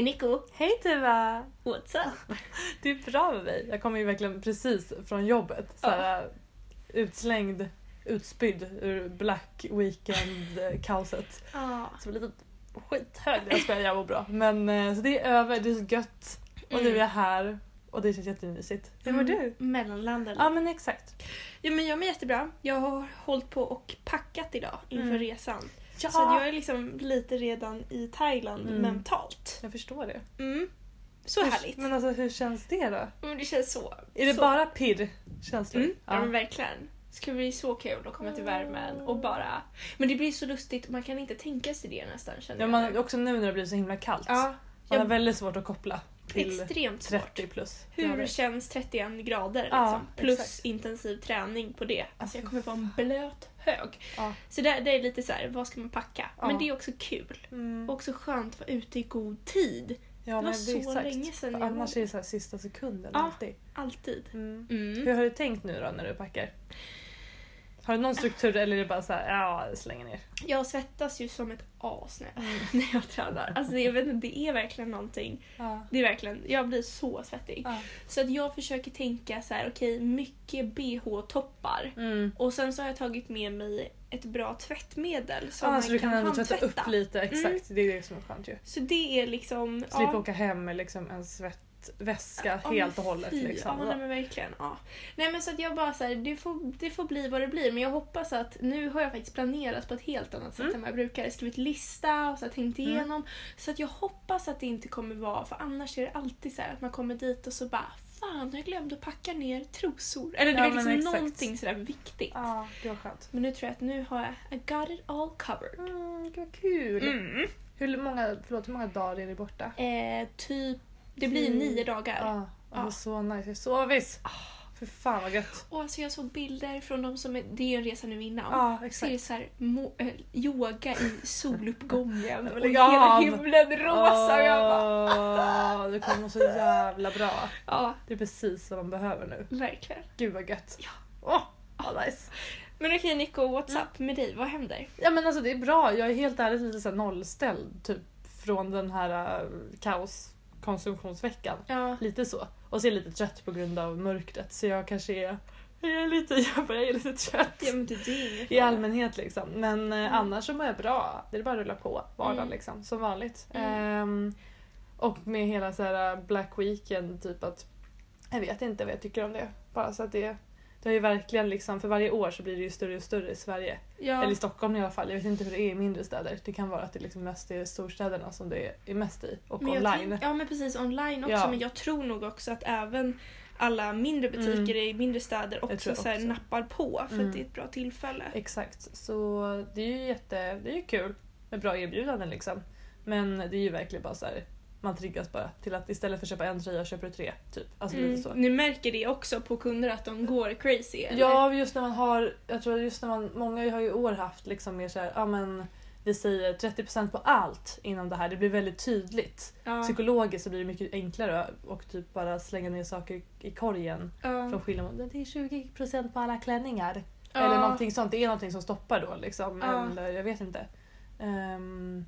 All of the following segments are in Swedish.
Hej Nico! Hej Tuva! What's up? Det är bra med mig. Jag kommer ju verkligen precis från jobbet. Så här, Utslängd, utspydd ur Black Weekend-kaoset. Ja. Så lite skithög jag skojar, jag mår bra. Men eh, så det är över, det är så gött. Och nu är Mm. jag här och det känns jättemysigt. Hur mår du? Mellanlandare. Ja men exakt. Ja, men jag mår jättebra. Jag har hållit på och packat idag inför Mm. resan. Ja! Så jag är liksom lite redan i Thailand Mm. mentalt. Jag förstår det. Mm. Så Hur- härligt. Men alltså hur känns det då? Men det känns så. Är det så. bara pirr-känslor? Mm. Ja. men verkligen. Det ska bli så kul att komma till värmen och bara... Men det blir så lustigt, man kan inte tänka sig det nästan känner Ja, jag man, också nu när det blir så himla kallt. Ja, Man jag- har väldigt svårt att koppla till extremt svårt. 30 plus. Hur känns 31 grader Ja, liksom? Plus exakt. intensiv träning på det. Alltså jag kommer vara en blöt hög. Ja. Så det, det är lite så här, vad ska man packa? Ja. Men det är också kul. Mm. Och också skönt att vara ute i god tid. Ja, var men så exakt. länge sedan jag Annars var är det så sista sekunden Ja. alltid. Alltid. Mm. Mm. Hur har du tänkt nu då när du packar? Har du någon struktur eller är det bara så här, ja, slänger ner? Jag svettas ju som ett as när, Mm. när jag tränar. Alltså jag vet inte, det är verkligen någonting. Ja. Det är verkligen, jag blir så svettig. Ja. Så att jag försöker tänka så här, okej mycket bh-toppar. Mm. Och sen så har jag tagit med mig ett bra tvättmedel som Ja, man så du kan ändå tvätta upp lite, exakt. Mm. Det är det som är skönt ju. Så det är liksom... Slippa åka hem med liksom en svettväska Ja, helt och hållet. fy. Liksom. Ja, nej, men verkligen. Ja. Nej men så att jag bara så här, det får, det får bli vad det blir. Men jag hoppas att nu har jag faktiskt planerat på ett helt annat sätt Mm. än vad jag brukar. Skrivit lista och så jag tänkt Mm. igenom. Så att jag hoppas att det inte kommer vara, för annars är det alltid så här att man kommer dit och så bara Fan, jag glömde att packa ner trosor. Eller det Ja, men liksom någonting sådär viktigt. Ja, det var skönt. Men nu tror jag att nu har jag I got it all covered. Mm, vad kul. Mm. Hur, många, förlåt, hur många dagar är ni borta? Eh, typ, det blir Mm. nio dagar. Ja. Ah. alltså, så nice. Jag sovis. För fan vad gött. Och alltså jag såg bilder från de som är, det är ju en resa nu innan. Ja, Så det exakt. så här, mo, äh, yoga i soluppgången och hela av! himlen rosa. Och jag bara, det kommer så jävla bra. ja, Det är precis vad man behöver nu. verkligen. Gud vad gött. Ja. Åh, vad nice. Men okej Nico, what's Mm. up med dig? Vad händer? Ja men alltså det är bra. Jag är helt ärligt lite så nollställd typ från den här uh, kaoskonsumtionsveckan. Ja. Lite så. Och så är jag lite trött på grund av mörkret så jag kanske är, jag är lite, jag bara är lite trött. Ja men det, är I allmänhet liksom. Men eh, annars så mår jag bra. Det är bara att rulla på vardagen Mm. liksom. Som vanligt. Mm. Ehm, och med hela så här uh, Black Weekend typ att jag vet inte vad jag tycker om det. Bara så att det det har ju verkligen liksom, för varje år så blir det ju större och större i Sverige. Ja. Eller i Stockholm i alla fall. Jag vet inte hur det är i mindre städer. Det kan vara att det liksom mest är storstäderna som det är mest i. Och men online. tänk- ja men precis, online också. Ja. Men jag tror nog också att även alla mindre butiker i mindre städer också, jag så här, också. nappar på för Mm. att det är ett bra tillfälle. Exakt. Så det är ju jätte, det är ju kul med bra erbjudanden liksom. Men det är ju verkligen bara så här. Man triggas bara till att istället för att köpa en tröja köper du tre. Typ. Alltså Mm. lite så. Ni märker det också på kunder att de går crazy eller? Ja, just när man har, jag tror just när man, många har ju i år haft liksom mer såhär, ja men vi säger 30% på allt inom det här. Det blir väldigt tydligt. ja. Psykologiskt så blir det mycket enklare och typ bara slänga ner saker i korgen. ja. Från skillnad mot, det är 20% på alla klänningar. Ja. Eller någonting sånt. Det är någonting som stoppar då liksom. Eller jag vet inte. Ehm,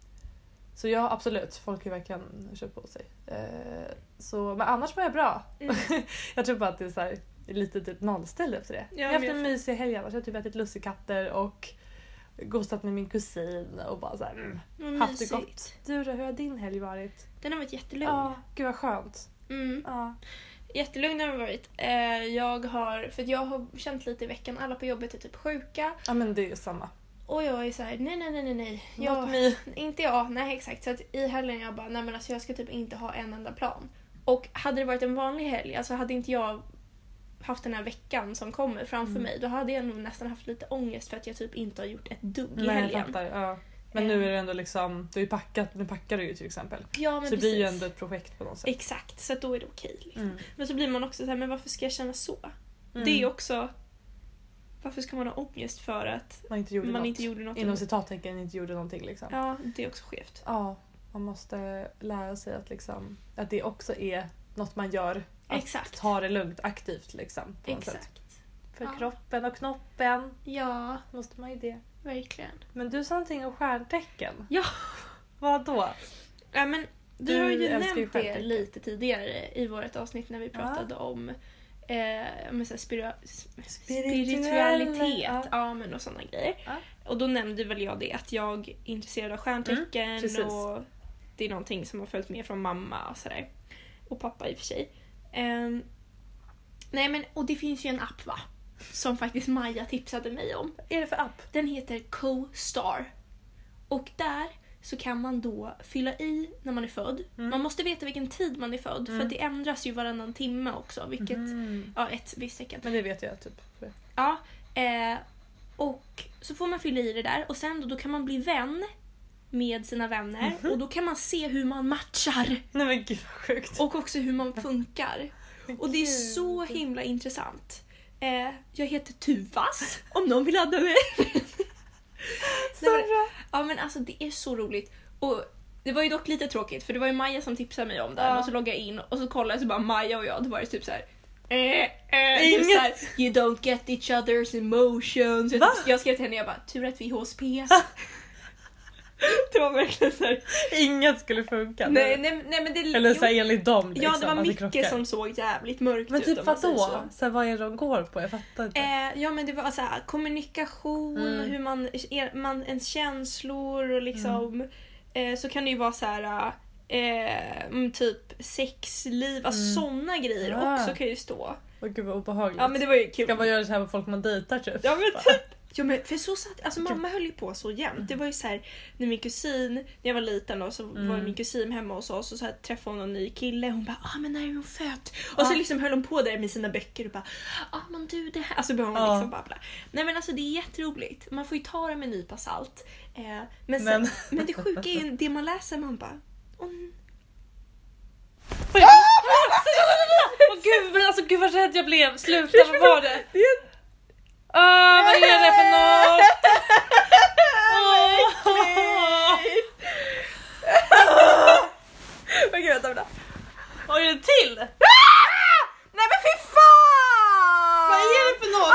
så ja absolut, folk har ju verkligen köpt på sig. Eh, så, men annars mår jag bra. Mm. jag tror bara att det är så här, lite typ nollställd efter det. Ja, jag har haft jag en mysig helg annars. Jag har typ ätit lussekatter och gosat med min kusin och bara så här, mm, haft det gott. Du då, hur har din helg varit? Den har varit jättelugn. Ja, gud vad skönt. Mm. Ja. Jättelugn har den varit. Eh, jag har, för jag har känt lite i veckan, alla på jobbet är typ sjuka. ja men det är ju samma. Och jag är så här: nej nej nej nej nej. Jag, inte jag, nej exakt. Så att i helgen jag bara, nej men alltså jag ska typ inte ha en enda plan. Och hade det varit en vanlig helg, alltså hade inte jag haft den här veckan som kommer framför Mm. mig, då hade jag nog nästan haft lite ångest för att jag typ inte har gjort ett dugg i Nej, helgen. fattar. Ja. Men nu är det ändå liksom, du ju packat, nu packar du ju till exempel. Ja men så det blir ju ändå ett projekt på något sätt. Exakt, så då är det okej. liksom. Mm. Men så blir man också så här, men varför ska jag känna så? Mm. Det är också... Varför ska man ha ångest för att Man inte gjorde man något. inte gjorde något? Inom citattecken inte gjorde någonting liksom. Ja. Ja, det är också skevt. man måste lära sig att liksom, att det också är något man gör. Att Exakt. ta det lugnt aktivt liksom. På något sätt. Exakt. För Ja. kroppen och knoppen Ja, måste man ju det. verkligen. Men du sa någonting om stjärntecken. Ja. Vad då? Ja, men Vi har ju nämnt det lite tidigare i vårt avsnitt när vi Ja. pratade om eh, med så spira- Spirituella, spiritualitet. ja. Men och sådana grejer. Ja. Och då nämnde väl jag det att jag är intresserad av stjärntecken Mm, och det är någonting som har följt med från mamma och sådär. Och pappa i och för sig. Ehm, nej men och det finns ju en app va? Som faktiskt Maja tipsade mig om. Vad är det för app? Den heter CoStar. Och där så kan man då fylla i när man är född. Mm. Man måste veta vilken tid man är född för Mm. att det ändras ju varannan timme också. Vilket, Mm. ja ett visst tecken. Men det vet jag typ. Ja, eh, och så får man fylla i det där och sen då, då kan man bli vän med sina vänner Mhm. och då kan man se hur man matchar Nej men gud vad sjukt. och också hur man funkar. Och det är så himla intressant. Eh, jag heter Tuvas om någon vill adda mig. Så Nej, bra. Ja men alltså det är så roligt. Och det var ju dock lite tråkigt för det var ju Maja som tipsade mig om den Ja. och så loggade jag in och så kollade jag så bara Maja och jag, då var det typ såhär Eh, eh, typ Inget. så här, you don't get each other's emotions. Va? jag skrev till henne jag bara tur att vi är HSP. det var verkligen såhär. Inget skulle funka. Nej, nej, nej men det Eller så här, enligt dem liksom, Ja det var att mycket som såg jävligt mörkt Men ut typ man säger vadå? så. Så. här, vad är det de går på? Jag fattar inte. Eh, ja men det var så här, kommunikation, Mm. hur man, er, man, ens känslor och liksom. Eh, så kan det ju vara så här. Eh, mm, typ sexliv, alltså Mm. såna grejer Ah. också kan ju stå. Åh gud vad obehagligt. Ja men det var ju kul. Ska man göra så här med folk man dejtar typ? Ja men typ. Ja, men för så satt, alltså mamma höll ju på så jämt. Det var ju så här när min kusin, när jag var liten då, så var Mm. min kusin hemma hos oss och så här, träffade hon en ny kille. Hon bara ah men när är hon född? Och så Ja. liksom höll hon på där med sina böcker och bara ah men du det här. Alltså började hon Ja. liksom babbla. Nej men alltså det är jätteroligt. Man får ju ta det med en nypa salt. Eh, men, sen, Men- men... det sjuka är ju det man läser man bara åh, Oj. Åh gud, men alltså gud vad rädd jag blev. Sluta, vad var det? Ah, vad är det för något? Åh. Okej vänta vänta. Oj, är det till? Nej men fy fan! Vad är det för något?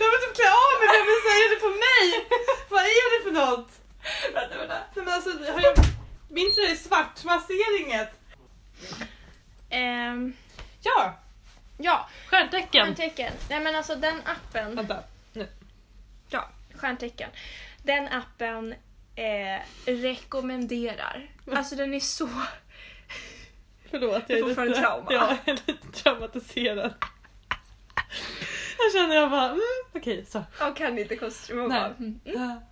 Jag vill typ klä av mig vill säga det på mig. Vad är det för något? Vänta vänta. Nej, men alltså, har jag... Min tröja är svart, man ser inget. Ehm, Ja, ja, stjärntecken. stjärntecken. Nej men alltså den appen. Vänta. Ja, stjärntecken. Den appen eh, rekommenderar. Alltså den är så... Förlåt, jag får är fortfarande lite, trauma. Ja, jag är lite traumatiserad. Jag känner jag bara, mm, okej så. Jag kan inte. Bara, mm.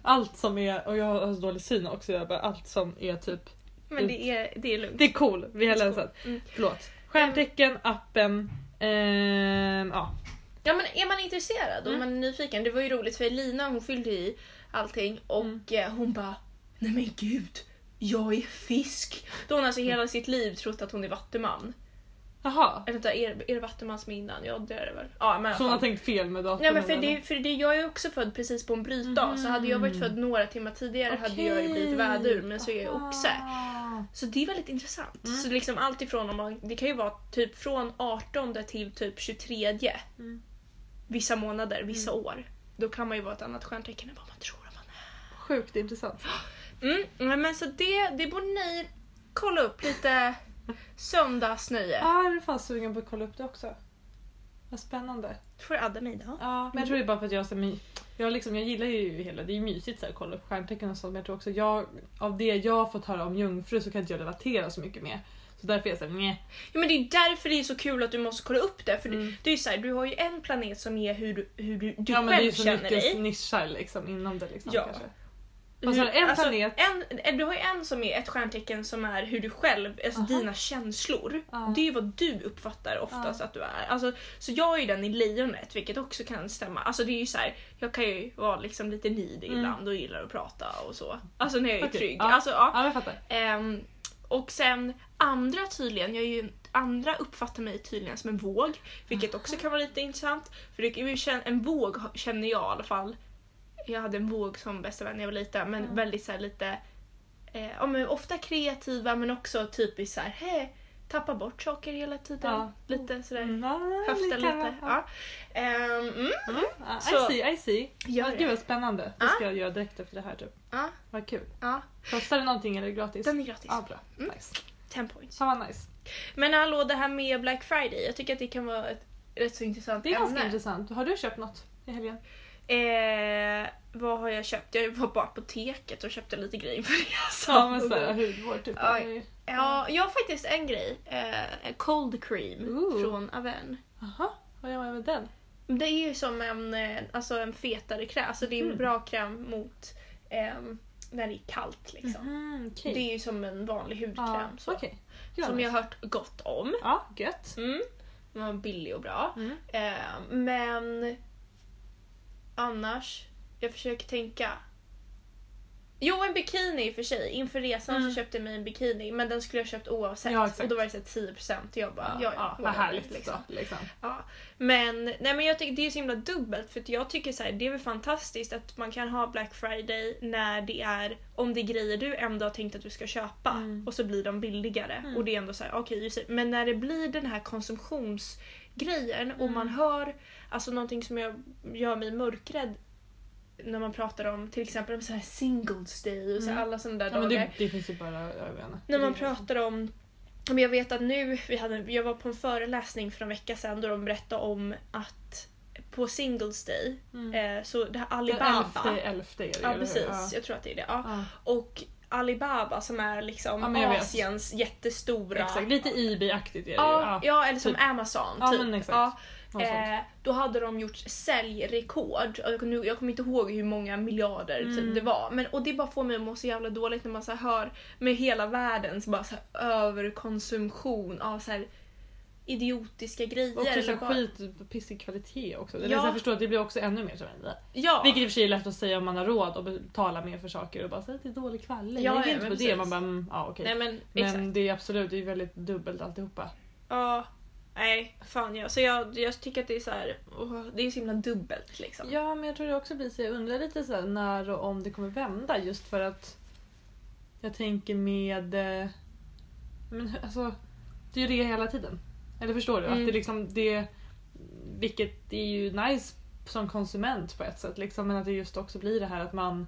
Allt som är, och jag har så dålig syn också, jag bara, allt som är typ, Men det är, det är lugnt. det är cool, vi har länsat. Mm. Förlåt. Stjärntecken, appen, ehm, ja. Ja men är man intresserad och Mm. man är nyfiken. Det var ju roligt för Elina hon fyllde i allting och Mm. eh, hon bara Nej men gud, jag är fisk. Då har hon alltså hela sitt liv trott att hon är vattuman. Jaha. Eller vänta, är, är det vattuman som är innan? Ja det är det väl. Ja men i alla Så hon har fall. tänkt fel med datorn? Nej men för, eller? det, för det, jag är också född precis på en brytdag så hade jag varit född några timmar tidigare hade jag ju blivit vädur men så är jag oxe. Ah. Så det är väldigt intressant. Mm. Så liksom allt ifrån om man, det kan ju vara typ från 18 till typ 23 Mm. vissa månader, vissa år. Då kan man ju vara ett annat stjärntecken än vad man tror att man Sjukt intressant. är. Mm, men så det, det borde ni kolla upp lite söndagsnöje. Ja, jag är fan sugen på att kolla upp det också. Vad spännande. Får adda mig då. Ja, men jag tror det är bara för att jag, så, jag, liksom, jag gillar ju hela, det är ju mysigt så här, att kolla upp stjärntecken och sånt men jag tror också jag, av det jag har fått höra om jungfru så kan inte jag relatera så mycket med. Så därför är jag såhär, nej. Ja, men det är därför det är så kul att du måste kolla upp det. För det, Mm. det är ju så här, du har ju en planet som är hur du, hur du, du ja men det är själv ju så känner mycket dig. nischar liksom inom det liksom Ja. kanske. Vad sa du, en Alltså, planet? En, en, du har ju en som är ett stjärntecken som är hur du själv, alltså Aha. dina känslor. Ja. Det är ju vad du uppfattar oftast att du är. Alltså, så jag är ju den i lejonet vilket också kan stämma. Alltså det är ju så här, jag kan ju vara liksom lite nidig Mm. ibland och gillar att prata och så. Alltså när jag är Okej, trygg. ja. Alltså, ja. Ja jag. Ehm, och sen andra tydligen, jag är ju, andra uppfattar mig tydligen som en våg. Vilket också kan vara lite intressant. För det, en våg känner jag i alla fall. Jag hade en våg som bästa vän när jag var liten men Mm. väldigt så här lite eh, ja, men ofta kreativa men också typiskt så här, hej, tappa bort saker hela tiden. Ja. Lite sådär. Mm, Höfta lite. Ja. Ehm, mm. Mm, ja, Så- I see, I see. Gör gud vad spännande. Det Ja. ska jag göra direkt efter det här typ. Ja, Vad kul. ja. Kostar det någonting eller är det gratis? Den är gratis. Ja, bra. Mm. Nice. 10 points. Vad nice. Men hallå, det här med Black Friday. Jag tycker att det kan vara ett rätt så intressant Det är ganska ämne. intressant. Har du köpt något i helgen? Eh, vad har jag köpt? Jag var på apoteket och köpte lite grejer inför resan. Ja men såhär hudvård typ. Eller? Ja, jag har faktiskt en grej. Eh, cold cream Ooh. från Aven. Jaha, vad gör man med den? Det är ju som en, eh, alltså en fetare kräm. Alltså det är en Mhm. bra kräm mot ehm, när det är kallt liksom. Mhm, okej. Det är ju som en vanlig hudkräm. Ja, så. vad Som jag har hört gott om. Ja, gött. Mm. Den var billig och bra. Mm. Eh, men annars, jag försöker tänka. Jo, en bikini i och för sig. Inför resan Mm. så köpte jag mig en bikini men den skulle jag köpt oavsett. Ja, och då var det så här 10% och jag bara, ja, ja, vad whatever, härligt liksom. då. Liksom. Ja. Men, nej, men jag tycker det är så himla dubbelt för jag tycker så här, det är väl fantastiskt att man kan ha Black Friday när det är om det är grejer du ändå har tänkt att du ska köpa Mm. och så blir de billigare Mm. och det är ändå så här, okej det. men när det blir den här konsumtionsgrejen och Mm. man hör alltså någonting som jag gör mig mörkrädd när man pratar om till exempel om så här singles day och så Mm. alla sådana där Ja, dagar. det, det finns ju bara ögonen. När man pratar om men jag vet att nu, vi hade, jag var på en föreläsning för en vecka sedan då de berättade om att på Singles Day, Mm. eh, så det här Den Alibaba. elfte, elfte är det ja precis, Ja. jag tror att det är det. Ja. Ja. Och Alibaba som är liksom Ja, jag vet. Asiens jättestora... Exakt, lite Ebay-aktigt är det Ja, ju. ja, eller som typ. Amazon. Typ. Eh, då hade de gjort säljrekord. Jag, nu, jag kommer inte ihåg hur många miljarder Mm. typ, det var. Men, och det bara får mig att må så jävla dåligt när man så här hör med hela världens bara så här överkonsumtion av så här idiotiska grejer. Och också så bara- skit, pissig kvalitet också. Eller Ja. så jag förstår att det blir också ännu mer en Ja, Vilket i och för sig är lätt att säga om man har råd att betala mer för saker och bara säga att det är dålig kvalitet. Ja, Jag ja, inte men på det. precis. Man bara, mm, ja okej. nej men. Men det är absolut, det är väldigt dubbelt alltihopa. Ja, nej fan ja. Så jag, jag tycker att det är så här, åh, det är så himla dubbelt liksom. Ja, men jag tror det också blir så. Jag undrar lite så här, när och om det kommer vända just för att jag tänker med... eh, Men alltså, det är ju det hela tiden. Eller förstår du? Mm. Att det liksom, det... Vilket är ju nice som konsument på ett sätt liksom, men att det just också blir det här att man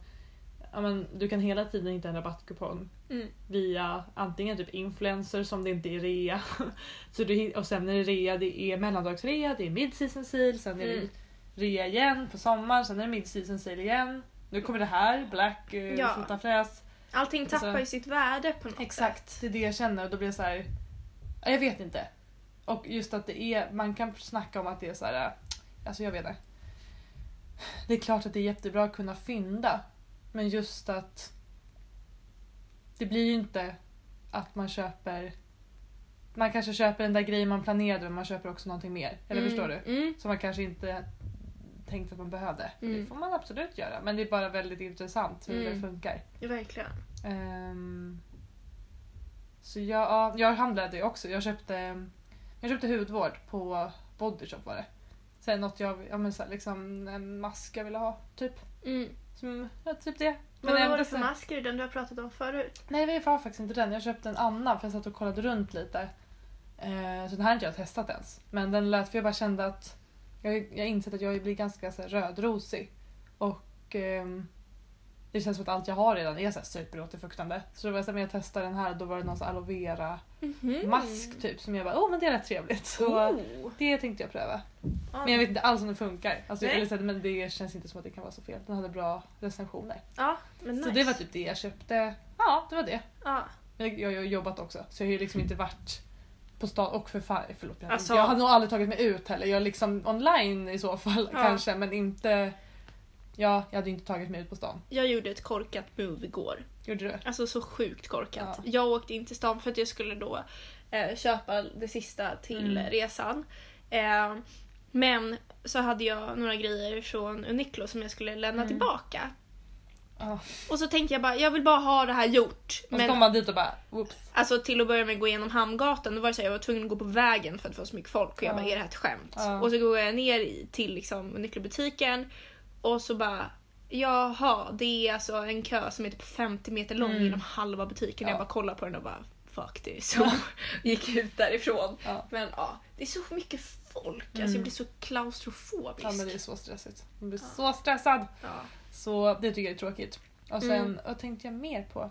Ja, men du kan hela tiden hitta en rabattkupong Mm. via antingen typ influencers som det inte är rea. Så du, och sen är det rea, det är mellandagsrea, det är mid-season sale, sen är Mm. det rea igen på sommaren, sen är det mid-season sale igen. Nu kommer det här, black, uh, Ja. fota fräs. Allting tappar Alltså- ju sitt värde på något sätt. Det är det jag känner och då blir det så här. ja, Jag vet inte. Och just att det är, man kan snacka om att det är så här. Alltså jag vet inte. Det är klart att det är jättebra att kunna fynda. Men just att det blir ju inte att man köper man kanske köper den där grejen man planerade men man köper också någonting mer. Eller Mm, förstår du? Mm. Som man kanske inte tänkte att man behövde. Mm. Det får man absolut göra. Men det är bara väldigt intressant hur Mm. det funkar. Ja, verkligen. Ehm, så jag, ja, jag handlade också. Jag köpte, jag köpte hudvård på Bodyshop var det. Sen något jag, ja men så här, liksom en mask jag ville ha. Typ. Som, ja, typ det. Men vad var det för mask? Är det den du har pratat om förut? Nej det var faktiskt inte den. Jag köpte en annan för jag satt och kollade runt lite. Eh, så den här har inte jag testat ens. Men den lät, för jag bara kände att jag har insett att jag blir ganska så här, rödrosig. Och ehm, det känns som att allt jag har redan är så här superåterfuktande. Så det var så men jag testade den här då var det någon aloe vera Mhm. mask typ som jag bara, åh men det är rätt trevligt. Så Oh. det tänkte jag pröva. Men jag vet inte alls om det funkar. Alltså, Nej. eller men det känns inte som att det kan vara så fel. Den hade bra recensioner. Ja, men nice. Så det var typ det jag köpte. Ja, det var det. Ja. Jag, jag har jobbat också så jag har ju liksom inte varit på stan och för fan, förlåt. Jag, Alltså- jag hade nog aldrig tagit mig ut heller. Jag är liksom online i så fall Ja. kanske men inte Ja, jag hade inte tagit mig ut på stan. Jag gjorde ett korkat move igår. Gjorde du? Alltså så sjukt korkat. Ja. Jag åkte in till stan för att jag skulle då eh, köpa det sista till Mm. resan. Eh, men så hade jag några grejer från Uniqlo som jag skulle lämna Mm. tillbaka. Ja. Och så tänkte jag bara, jag vill bara ha det här gjort. Och så Men kom man dit och bara whoops. alltså till att börja med gå igenom Hamngatan, då var det så här, jag var tvungen att gå på vägen för att det var så mycket folk och jag Ja. bara, är det här ett skämt? Ja. Och så går jag ner till liksom Uniqlo-butiken och så bara Jaha, det är alltså en kö som är typ 50 meter lång Mm. genom halva butiken. Ja. Jag bara kollar på den och bara faktiskt. Så gick ut därifrån. Ja. Men ja, det är så mycket folk. Alltså, Mm. jag blir så klaustrofobisk. ja men det är så stressigt. Man blir Ja. så stressad. Ja. Så det tycker jag är tråkigt. Och sen, Mm. vad tänkte jag mer på?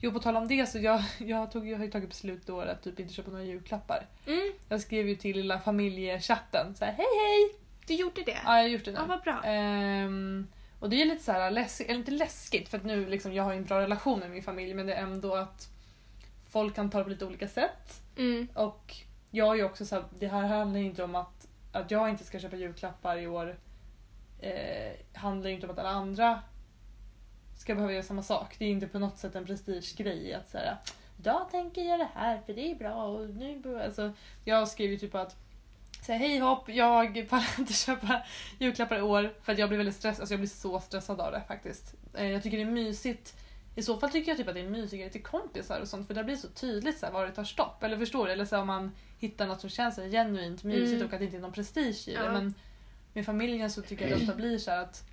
Jo på tal om det så jag, jag, tog, jag har ju tagit beslut då att typ inte köpa några julklappar. Mm, Jag skrev ju till lilla familjechatten så här, hej hej! Du gjorde det? Ja jag gjort det. Ja, vad bra. Ehm, och det är lite så här läskigt, eller inte läskigt för att nu liksom jag har en bra relation med min familj men det är ändå att folk kan ta det på lite olika sätt. Mm. Och jag är ju också så här, det här handlar inte om att, att jag inte ska köpa julklappar i år. Eh, handlar inte om att alla andra ska behöva göra samma sak. Det är inte på något sätt en prestigegrej att säga jag tänker göra det här för det är bra och nu bör-" alltså, Jag skrev ju typ att säga hej hopp, jag pallar inte köpa julklappar i år för att jag blir väldigt stressad, alltså jag blir så stressad av det faktiskt. Eh, jag tycker det är mysigt i så fall tycker jag typ att det är mysigare till kompisar och sånt för det blir så tydligt så här, var det tar stopp. Eller förstår du? Eller så här, om man hittar något som känns här, genuint mysigt Mm. och att det inte är någon prestige i det. Ja. Men med familjen så tycker jag det ofta blir så här att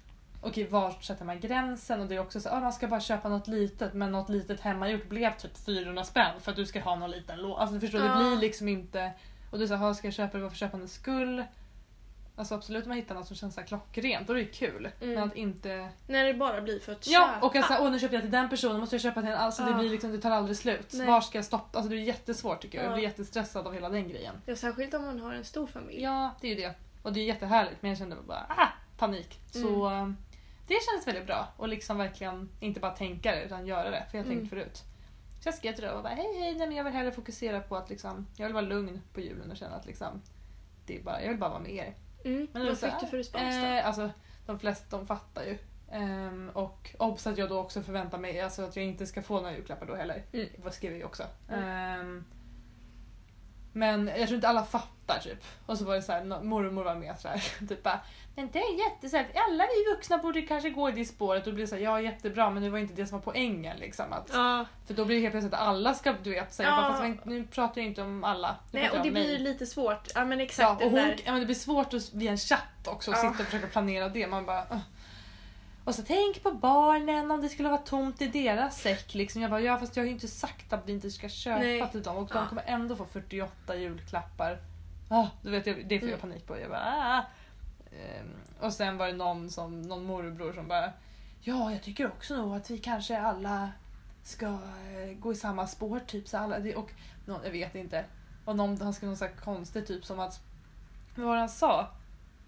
okej, var sätter man gränsen? Och det är också så här, ah, man ska bara köpa något litet men något litet hemmagjort blev typ 400 spänn för att du ska ha någon liten låda. Alltså förstår du? Ja. Det blir liksom inte... Och du säger, ska jag köpa det bara för köpandets skull? Alltså absolut om man hittar något som känns så här klockrent, då är det kul. Mm. Men att inte... När det bara blir för att Ja, köpa. och att säga, åh nu köpte jag till den personen, måste jag köpa till en Alltså det Ja. blir liksom, det tar aldrig slut. Nej. Var ska jag stoppa? Alltså det är jättesvårt tycker jag. Jag Ja. blir jättestressad av hela den grejen. Ja, särskilt om man har en stor familj. Ja, det är ju det. Och det är jättehärligt men jag kände bara, ah, panik. Så Mm. eh, det kändes väldigt bra. Och liksom verkligen inte bara tänka det utan göra det. För jag har Mm. tänkt förut. Så jag skrev till dem och bara, hej hej, nej, men jag vill hellre fokusera på att liksom, jag vill vara lugn på julen och känna att liksom, det är bara, jag vill bara vara med er. Mm. Men det Vad fick du för respons då? Eh, alltså, de flesta de fattar ju. Ehm, och obs att jag då också förväntar mig alltså, att jag inte ska få några julklappar då heller. Mm. Vad skrev jag ju också. Mm. Ehm, men jag tror inte alla fattar typ. Och så var det så här, mormor var med sådär. Typ bara, men det är jätte så här, alla vi vuxna borde kanske gå i det spåret. Och det så här, ja jättebra men det var inte det som var poängen liksom. Att, Ja, För då blir det helt plötsligt att alla ska, du vet, säga, Ja. bara, nu pratar jag inte om alla. Nej, och det blir mig. lite svårt. Ja men Ja, exakt och den hon, ja, men det blir svårt att, via en chatt också Ja. sitta och försöka planera det. Man bara, "Ugh." Och så tänk på barnen om det skulle vara tomt i deras säck. Liksom. Jag bara, ja fast jag har ju inte sagt att vi inte ska köpa Nej. till dem och de kommer ändå få 48 julklappar. Ah, du vet, jag, det får jag Mm. panik på. Jag bara, ah. Ehm, och sen var det någon, som, någon morbror som bara, ja jag tycker också nog att vi kanske alla ska eh, gå i samma spår. Typ, så alla, och någon, jag vet inte. Och någon, han skrev något så här konstigt typ som att, vad var det han sa?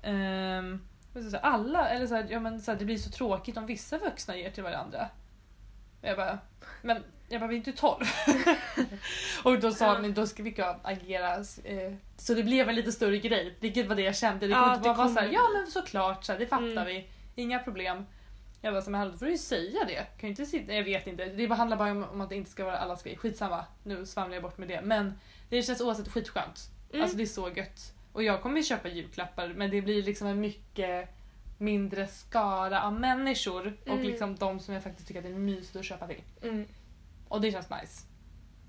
Ehm, så alla, eller så här, ja, men så här, det blir så tråkigt om vissa vuxna ger till varandra. Och jag bara, men jag bara, vi är inte tolv. och då sa Ja. han, då ska vi agera. Eh, så det blev en lite större grej, vilket var det jag kände. Det Ja, kunde inte det bara vara såhär, ja men såklart, så här, det fattar Mm. vi. Inga problem. Jag bara, men då får du ju säga det. Kan ju inte sitta, jag vet inte, det handlar bara om, om att det inte ska vara allas grej. Skitsamma, nu svamlar jag bort med det. Men det känns oavsett skitskönt. Mm. Alltså det är så gött. Och jag kommer köpa julklappar men det blir liksom en mycket mindre skara av människor och Mm. liksom de som jag faktiskt tycker att det är mysigt att köpa till. Mm. Och det känns nice.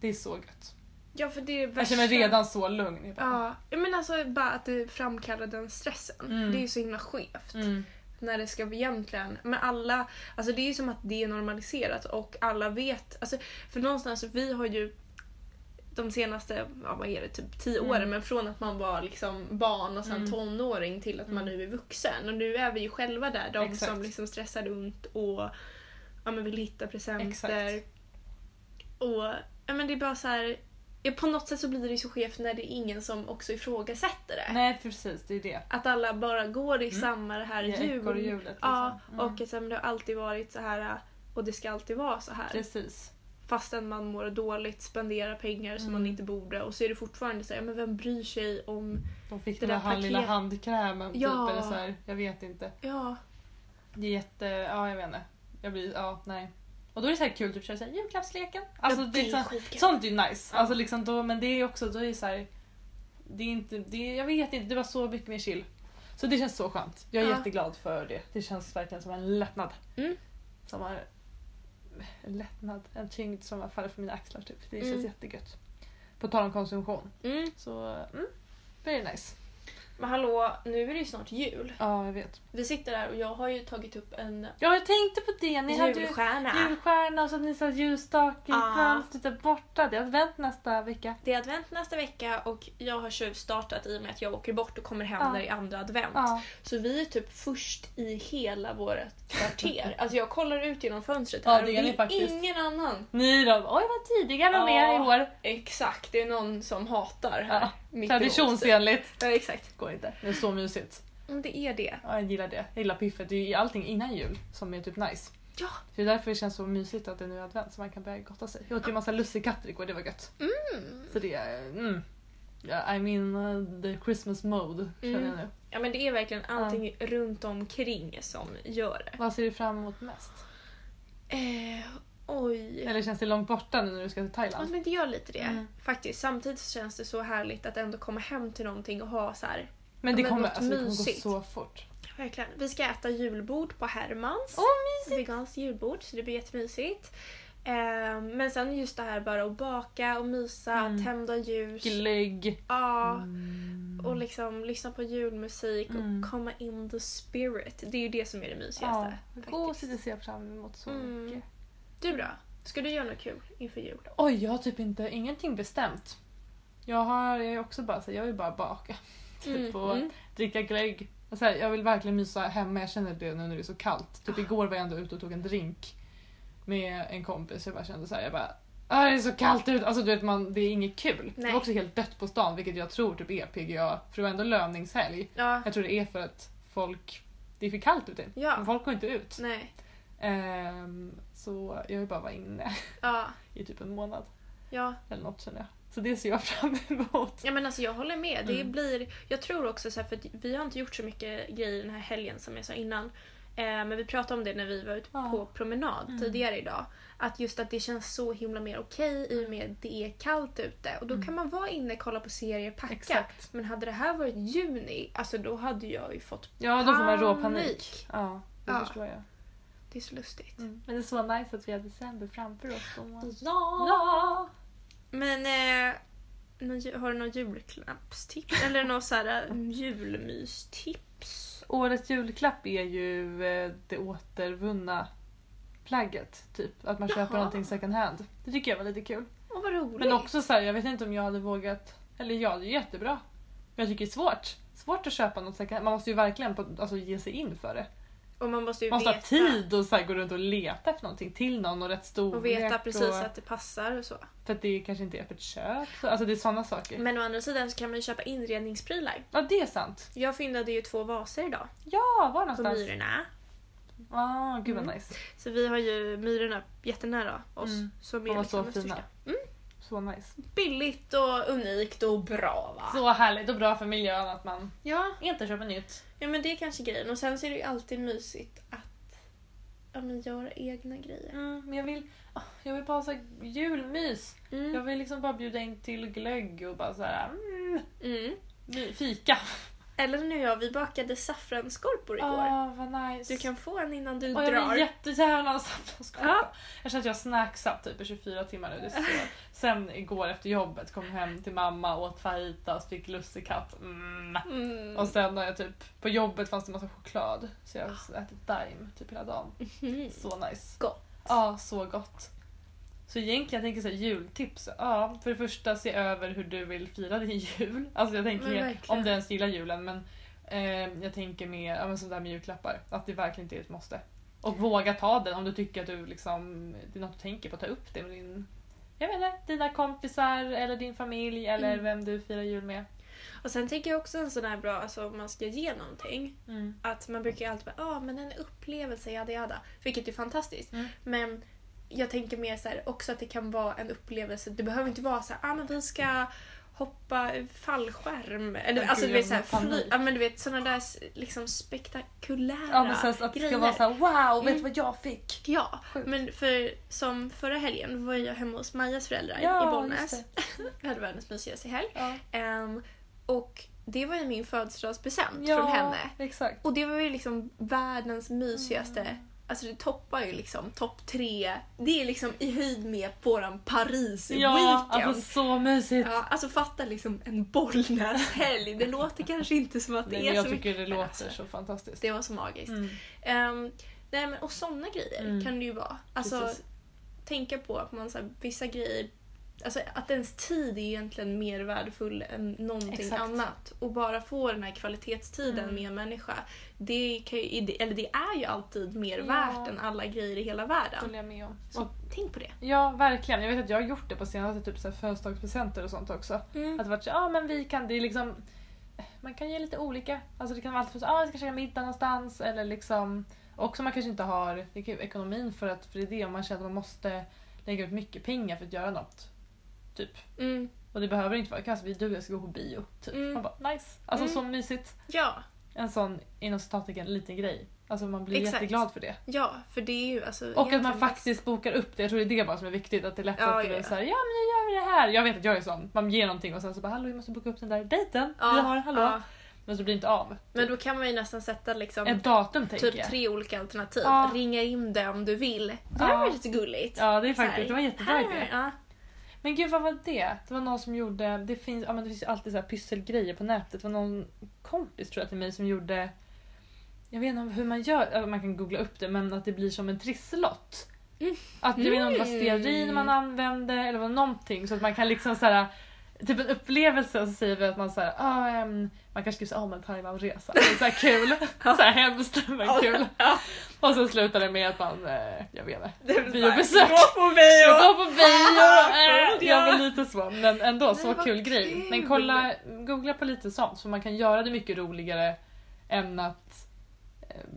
Det är så gött. Ja för det är Jag känner mig redan så lugn. Ja, men alltså bara att det framkallar den stressen. Mm. Det är ju så himla skevt. Mm. När det ska egentligen, men alla, alltså det är ju som att det är normaliserat och alla vet, alltså för någonstans, vi har ju de senaste, ja, vad är det, typ tio Mm. åren, men från att man var liksom barn och sen Mm. tonåring till att man Mm. nu är vuxen. Och nu är vi ju själva där, de Exakt. som liksom stressar runt och ja, men vill hitta presenter. Exakt. Och ja, men det är bara så här, ja, på något sätt så blir det ju så skevt när det är ingen som också ifrågasätter det. Nej precis, det är det. Att alla bara går i Mm. samma det här hjul. Ja, liksom. Mm. och att så här, men det har alltid varit så här och det ska alltid vara så här. Precis. Fastän man mår dåligt, spenderar pengar som Mm. man inte borde och så är det fortfarande så här, men vem bryr sig om... De fick Det den där lilla handkrämen Ja. typ eller så här. Jag vet inte. Ja, Det är jätte, ja jag vet inte. Jag blir, ja nej. Och då är det så här kul att köra så här, julklappsleken. Alltså ja, det är så, skitkul. sånt är ju nice. Ja. Alltså liksom då, men det är också, då är det så här, det är inte, det är, jag vet inte, det var så mycket mer chill. Så det känns så skönt. Jag är Ja. jätteglad för det. Det känns verkligen som en lättnad. Mm. Som har, en lättnad, en tyngd som har fallit från mina axlar typ. Det känns Mm. jättegött. På tal om konsumtion. Mm. Så, mm, very nice. Men hallå, nu är det ju snart jul. Ja, jag vet. Vi sitter här och jag har ju tagit upp en Ja, jag tänkte på det. Ni hade ju julstjärna. julstjärna och så att ni sa ljusstake i Ja. fönstret där borta. Det är advent nästa vecka. Det är advent nästa vecka och jag har tjuvstartat i och med att jag åker bort och kommer hem Ja. där i andra advent. Ja. Så vi är typ först i hela vårt kvarter. alltså jag kollar ut genom fönstret Ja, här det och ni det är faktiskt. ingen annan. Ni då? Oj, vad tidiga de är i år. Exakt, det är någon som hatar här. Ja, mitt. Traditionsenligt. Ja, exakt. Går inte. Det är så mysigt. Mm, Det är det. Ja, jag gillar det. Jag gillar piffet. Det är ju allting innan jul som är typ nice. Ja. Det är därför det känns så mysigt att det nu är advent så man kan börja gotta sig. Jag åt ju massa lussekatter igår, det var gött. Mm. Så det är... Mm. Ja, I'm in uh, the Christmas mode känner Mm. jag nu. Ja men det är verkligen allting runt omkring som gör det. Vad ser du fram emot mest? Eh, oj. Eller känns det långt borta nu när du ska till Ja, Thailand? men det gör lite det. Mm. Faktiskt. Samtidigt så känns det så härligt att ändå komma hem till någonting och ha så här. Men det men kommer, alltså, det kommer gå så fort. Verkligen. Vi ska äta julbord på Hermans. Åh, mysigt! Veganskt julbord så det blir jättemysigt. Eh, men sen just det här bara att baka och mysa, Mm. tända ljus. Glögg. Ja. Mm. Och liksom lyssna på julmusik Mm. och komma in the spirit. Det är ju det som är det Ja, mysigaste. faktiskt. gosigt ser jag fram emot så Mm. mycket. Du då? Ska du göra något kul inför jul? Oj, jag har typ inte, ingenting bestämt. Jag har jag är också bara så här, jag vill bara baka. Typ Mm, och mm. dricka glögg. Och så här, jag vill verkligen mysa hemma, jag känner det nu när det är så kallt. Typ igår var jag ändå ute och tog en drink med en kompis. Jag bara kände så här, jag bara "Ah, det är så kallt ute. Alltså du vet, man, det är inget kul. Det Nej. var också helt dött på stan vilket jag tror typ är PGA. För det var ändå löningshelg. Ja. Jag tror det är för att folk, det är för kallt ute. Ja. Men Folk går inte ut. Nej. Ehm, så jag vill bara vara inne Ja. i typ en månad. Ja. Eller något känner jag. Så det ser jag fram emot. Ja men alltså jag håller med. Det Mm. blir, jag tror också så här, för vi har inte gjort så mycket grejer den här helgen som jag sa innan. Eh, men vi pratade om det när vi var ute Ja. på promenad Mm. tidigare idag. Att just att det känns så himla mer okej i och med att det är kallt ute. Och då Mm. kan man vara inne, kolla på serier, packa. Exakt. Men hade det här varit juni, alltså då hade jag ju fått Ja, då får man rå Panik. panik. Ja, det Ja. förstår jag. Det är så lustigt. Mm. Men det är så nice att vi har december framför oss. Då. Ja! Ja! Men eh, har du någon julklappstips? Eller någon så här eh, julmystips? Årets julklapp är ju eh, det återvunna plagget. Typ. Att man köper Jaha. någonting second hand. Det tycker jag var lite kul. Åh vad roligt! Men också så här, jag vet inte om jag hade vågat. Eller ja, det är jättebra. Men jag tycker det är svårt. Svårt att köpa något second hand. Man måste ju verkligen på, alltså, ge sig in för det. Och man måste ju måste veta, ha tid och så gå runt och leta efter någonting till någon och rätt storlek. och veta precis och, att det passar och så. För att det kanske inte är öppet. Så, alltså det är sådana saker. Men å andra sidan så kan man ju köpa inredningsprylar. Ja, det är sant. Jag fyndade ju två vaser idag Ja, var på någonstans? Myrorna. Ah, gud vad Mm. nice. Så vi har ju Myrorna jättenära oss. Mm. Som De är var så fina. största. Så nice. Billigt och unikt och bra va? Så härligt och bra för miljön att man Ja, inte köper nytt. ja, men det är kanske grejen. Och sen så är det ju alltid mysigt att ja, men göra egna grejer. Mm, men jag vill, ah, jag vill bara ha julmys. Mm. Jag vill liksom bara bjuda in till glögg och bara så här, mm, Mm. fika. Eller nu jag, vi bakade saffransskorpor igår. Ah, vad nice. Du kan få en innan du jag drar. vill jättegärna ha saffransskorpa. Ja. Jag känner att jag snacksat typ i 24 timmar nu. Det är. Sen igår efter jobbet kom hem till mamma, åt fajitas, fick lussekatt. Mm. Mm. Och sen har jag typ, på jobbet fanns det massa choklad. Så jag har ätit Daim typ hela dagen. Mhm. Så nice. Gott. Ja, så gott. Så egentligen, jag tänker så här, jultips. Ja, för det första se över hur du vill fira din jul. Alltså jag tänker om du ens gillar julen men eh, jag tänker mer ja, men sådär med julklappar. Att det verkligen inte är ett måste. Och våga ta den om du tycker att du liksom, det är något du tänker på. Ta upp det med din, jag vet inte, dina kompisar eller din familj eller Mm. vem du firar jul med. Och sen tänker jag också en sån här bra, alltså om man ska ge någonting. Mm. Att man brukar ju alltid bara, ja ah, men en upplevelse, jada jada. Vilket är fantastiskt. Mm. Men jag tänker mer så här, också att det kan vara en upplevelse. Det behöver inte vara så här, ah men vi ska hoppa fallskärm. Eller Åh, alltså gud, du vet såhär, får fly, ja men du vet såna där liksom spektakulära Ja men sen att det grejer. ska vara såhär wow, vet du Mm. vad jag fick? Ja, Sjukt. men för som förra helgen var jag hemma hos Majas föräldrar i Ja, Bollnäs. just Vi hade världens mysigaste helg. Ja. Ehm, och det var ju min födelsedagspresent ja, från henne. exakt. Och det var ju liksom världens mysigaste Mm. Alltså det toppar ju liksom topp tre. Det är liksom i höjd med våran paris Ja, alltså så mysigt. Ja, alltså fatta liksom en Bollnäshelg. Det låter kanske inte som att det Nej, är men jag så tycker det mycket, men låter alltså, så fantastiskt. Det var så magiskt. Mm. Ehm, nej men och sådana grejer Mm. kan det ju vara. Alltså Precis. tänka på att man så här, vissa grejer Alltså att ens tid är egentligen mer värdefull än någonting Exakt. annat. Och bara få den här kvalitetstiden Mm. med en människa. Det, kan ju, eller det är ju alltid mer Ja. värt än alla grejer i hela världen. håller jag med om. Så Och, tänk på det. ja, verkligen. Jag vet att jag har gjort det på senaste typ så här födelsedagspresenter och sånt också. Mm. Att det varit så, ja men vi kan, det är liksom man kan ge lite olika. Alltså det kan vara allt från så, ah, vi ska käka middag någonstans eller liksom också man kanske inte har det kan ju, ekonomin för att för det är det om man känner att man måste lägga ut mycket pengar för att göra något. Typ. Mm. Och det behöver inte vara, kanske vi du och jag ska gå på bio. Typ. Mm. Man bara nice. Alltså Mm. så mysigt. Ja, En sån inom citattecken liten grej. Alltså man blir Exakt. jätteglad för det. ja, för det är ju alltså Och att man faktiskt bokar upp det. Jag tror det är det bara som är viktigt. Att det är lätt Ja, att det ja, är ja. såhär, ja men nu gör vi det här. Jag vet att jag är sån. Man ger någonting och sen så bara hallå vi måste boka upp den där dejten. Ja, vi har, hallå. ja. Men så blir det inte av. Men då kan man ju nästan sätta liksom Ett datum typ jag. tre olika alternativ. Ja. Ringa in det om du vill. Det Ja. var lite gulligt. Ja det är faktiskt, det var jättebra idé. Ja. Men gud vad var det? Det var någon som gjorde, det finns, ja, men det finns alltid så här pysselgrejer på nätet. Det var någon kompis tror jag till mig som gjorde, jag vet inte hur man gör, man kan googla upp det, men att det blir som en trisslott. Mm. Att jag vet inte om det var stearin man använde eller var någonting så att man kan liksom så här Typ en upplevelse och så säger vi att man såhär, ah, ehm, man kanske skriver såhär, oh, men Thailandresa. Såhär kul. såhär hemskt men kul. Och sen slutar det med att man, eh, jag vet inte. Biobesök. Gå på bio! Går på bio! Äh, Jag var lite så, men ändå så vad kul grej. kul. Men kolla, googla på lite sånt så man kan göra det mycket roligare än att eh,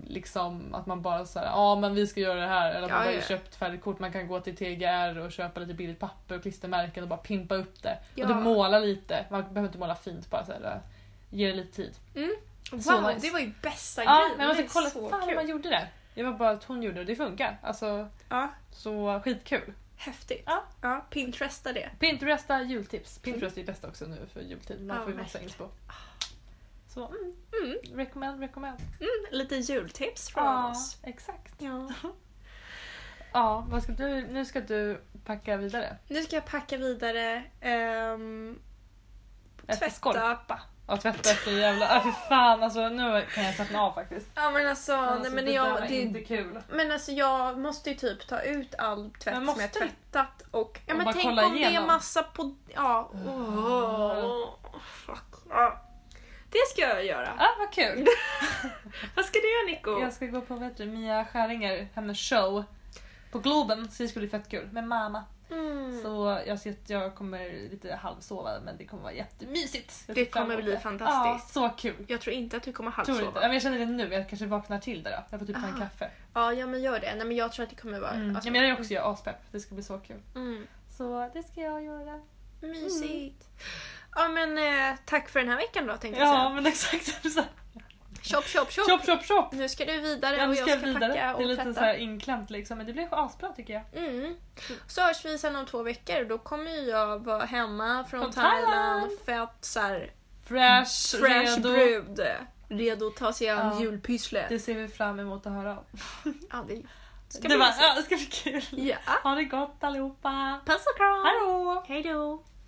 liksom att man bara säger ja men vi ska göra det här eller att Ja, man bara ja. köpt färdigt kort. Man kan gå till TGR och köpa lite billigt papper och klistermärken och bara pimpa upp det. Ja. Och du målar lite, man behöver inte måla fint bara så här, eh, ge det lite tid. Wow, Så nice. det var ju bästa Ja, grejen. men måste är kolla så fan kul. man gjorde det. Det var bara att hon gjorde det och det funkar. Alltså Ja, så skitkul. häftigt. Ja. Ja, Pinteresta det. Pinteresta jultips. Pinterest är bäst också nu för jultid. Man Ja, får ju massa inspo. Så mm, Mm. recommend, recommend. Mm, lite jultips från Ja, oss. exakt. Ja. Ja, vad ska du, nu ska du packa vidare. Nu ska jag packa vidare. Um, tvätta. skorpa. Ja, tvätta efter jävla... Äh, fy fan alltså nu kan jag slappna av faktiskt. Ja men alltså, Alltså, nej, men, det jag, var det, inte kul. men alltså jag måste ju typ ta ut all tvätt Men som jag tvättat och... Ja Och men tänk om det är igenom. massa på... Ja. Åh, fuck. Ja. Det ska jag göra. Ah, vad kul. Vad ska du göra Nico? Jag ska gå på vet du, Mia Skäringer, hennes show. På Globen, så det ska bli fett kul. Med mamma. Mm. Så jag ser att jag kommer lite halvsova men det kommer vara jättemysigt. Det kommer bli det. fantastiskt. Ja, så kul. Jag tror inte att du kommer Tror inte. Ja, halvsova. men jag känner det nu, jag kanske vaknar till det då. Jag får typ ta en Aha. kaffe. Ja, ja men gör det. Nej men jag tror att det kommer vara... Mm. alltså- ja, men jag är också jag aspepp, det ska bli så kul. Mm. Så det ska jag göra. Mysigt. Ja men eh, tack för den här veckan då tänkte jag Ja säga. men exakt. Chop chop chop! Nu ska du vidare och jag ska vidare. packa Det är och lite tvätta. så här inklämt liksom men det blir asbra tycker jag. Mm. Så hörs vi sen om två veckor. Då kommer ju jag vara hemma från Från Thailand. Thailand. Fett såhär Fresh, fresh redo. brud. Redo att ta sig an Ja. julpysslet. Det ser vi fram emot att höra om. Ja, det ska det, bli var, mysigt. ja, det ska bli kul. Ja. Ha det gott allihopa. Puss och kram! Hallå! Hej då!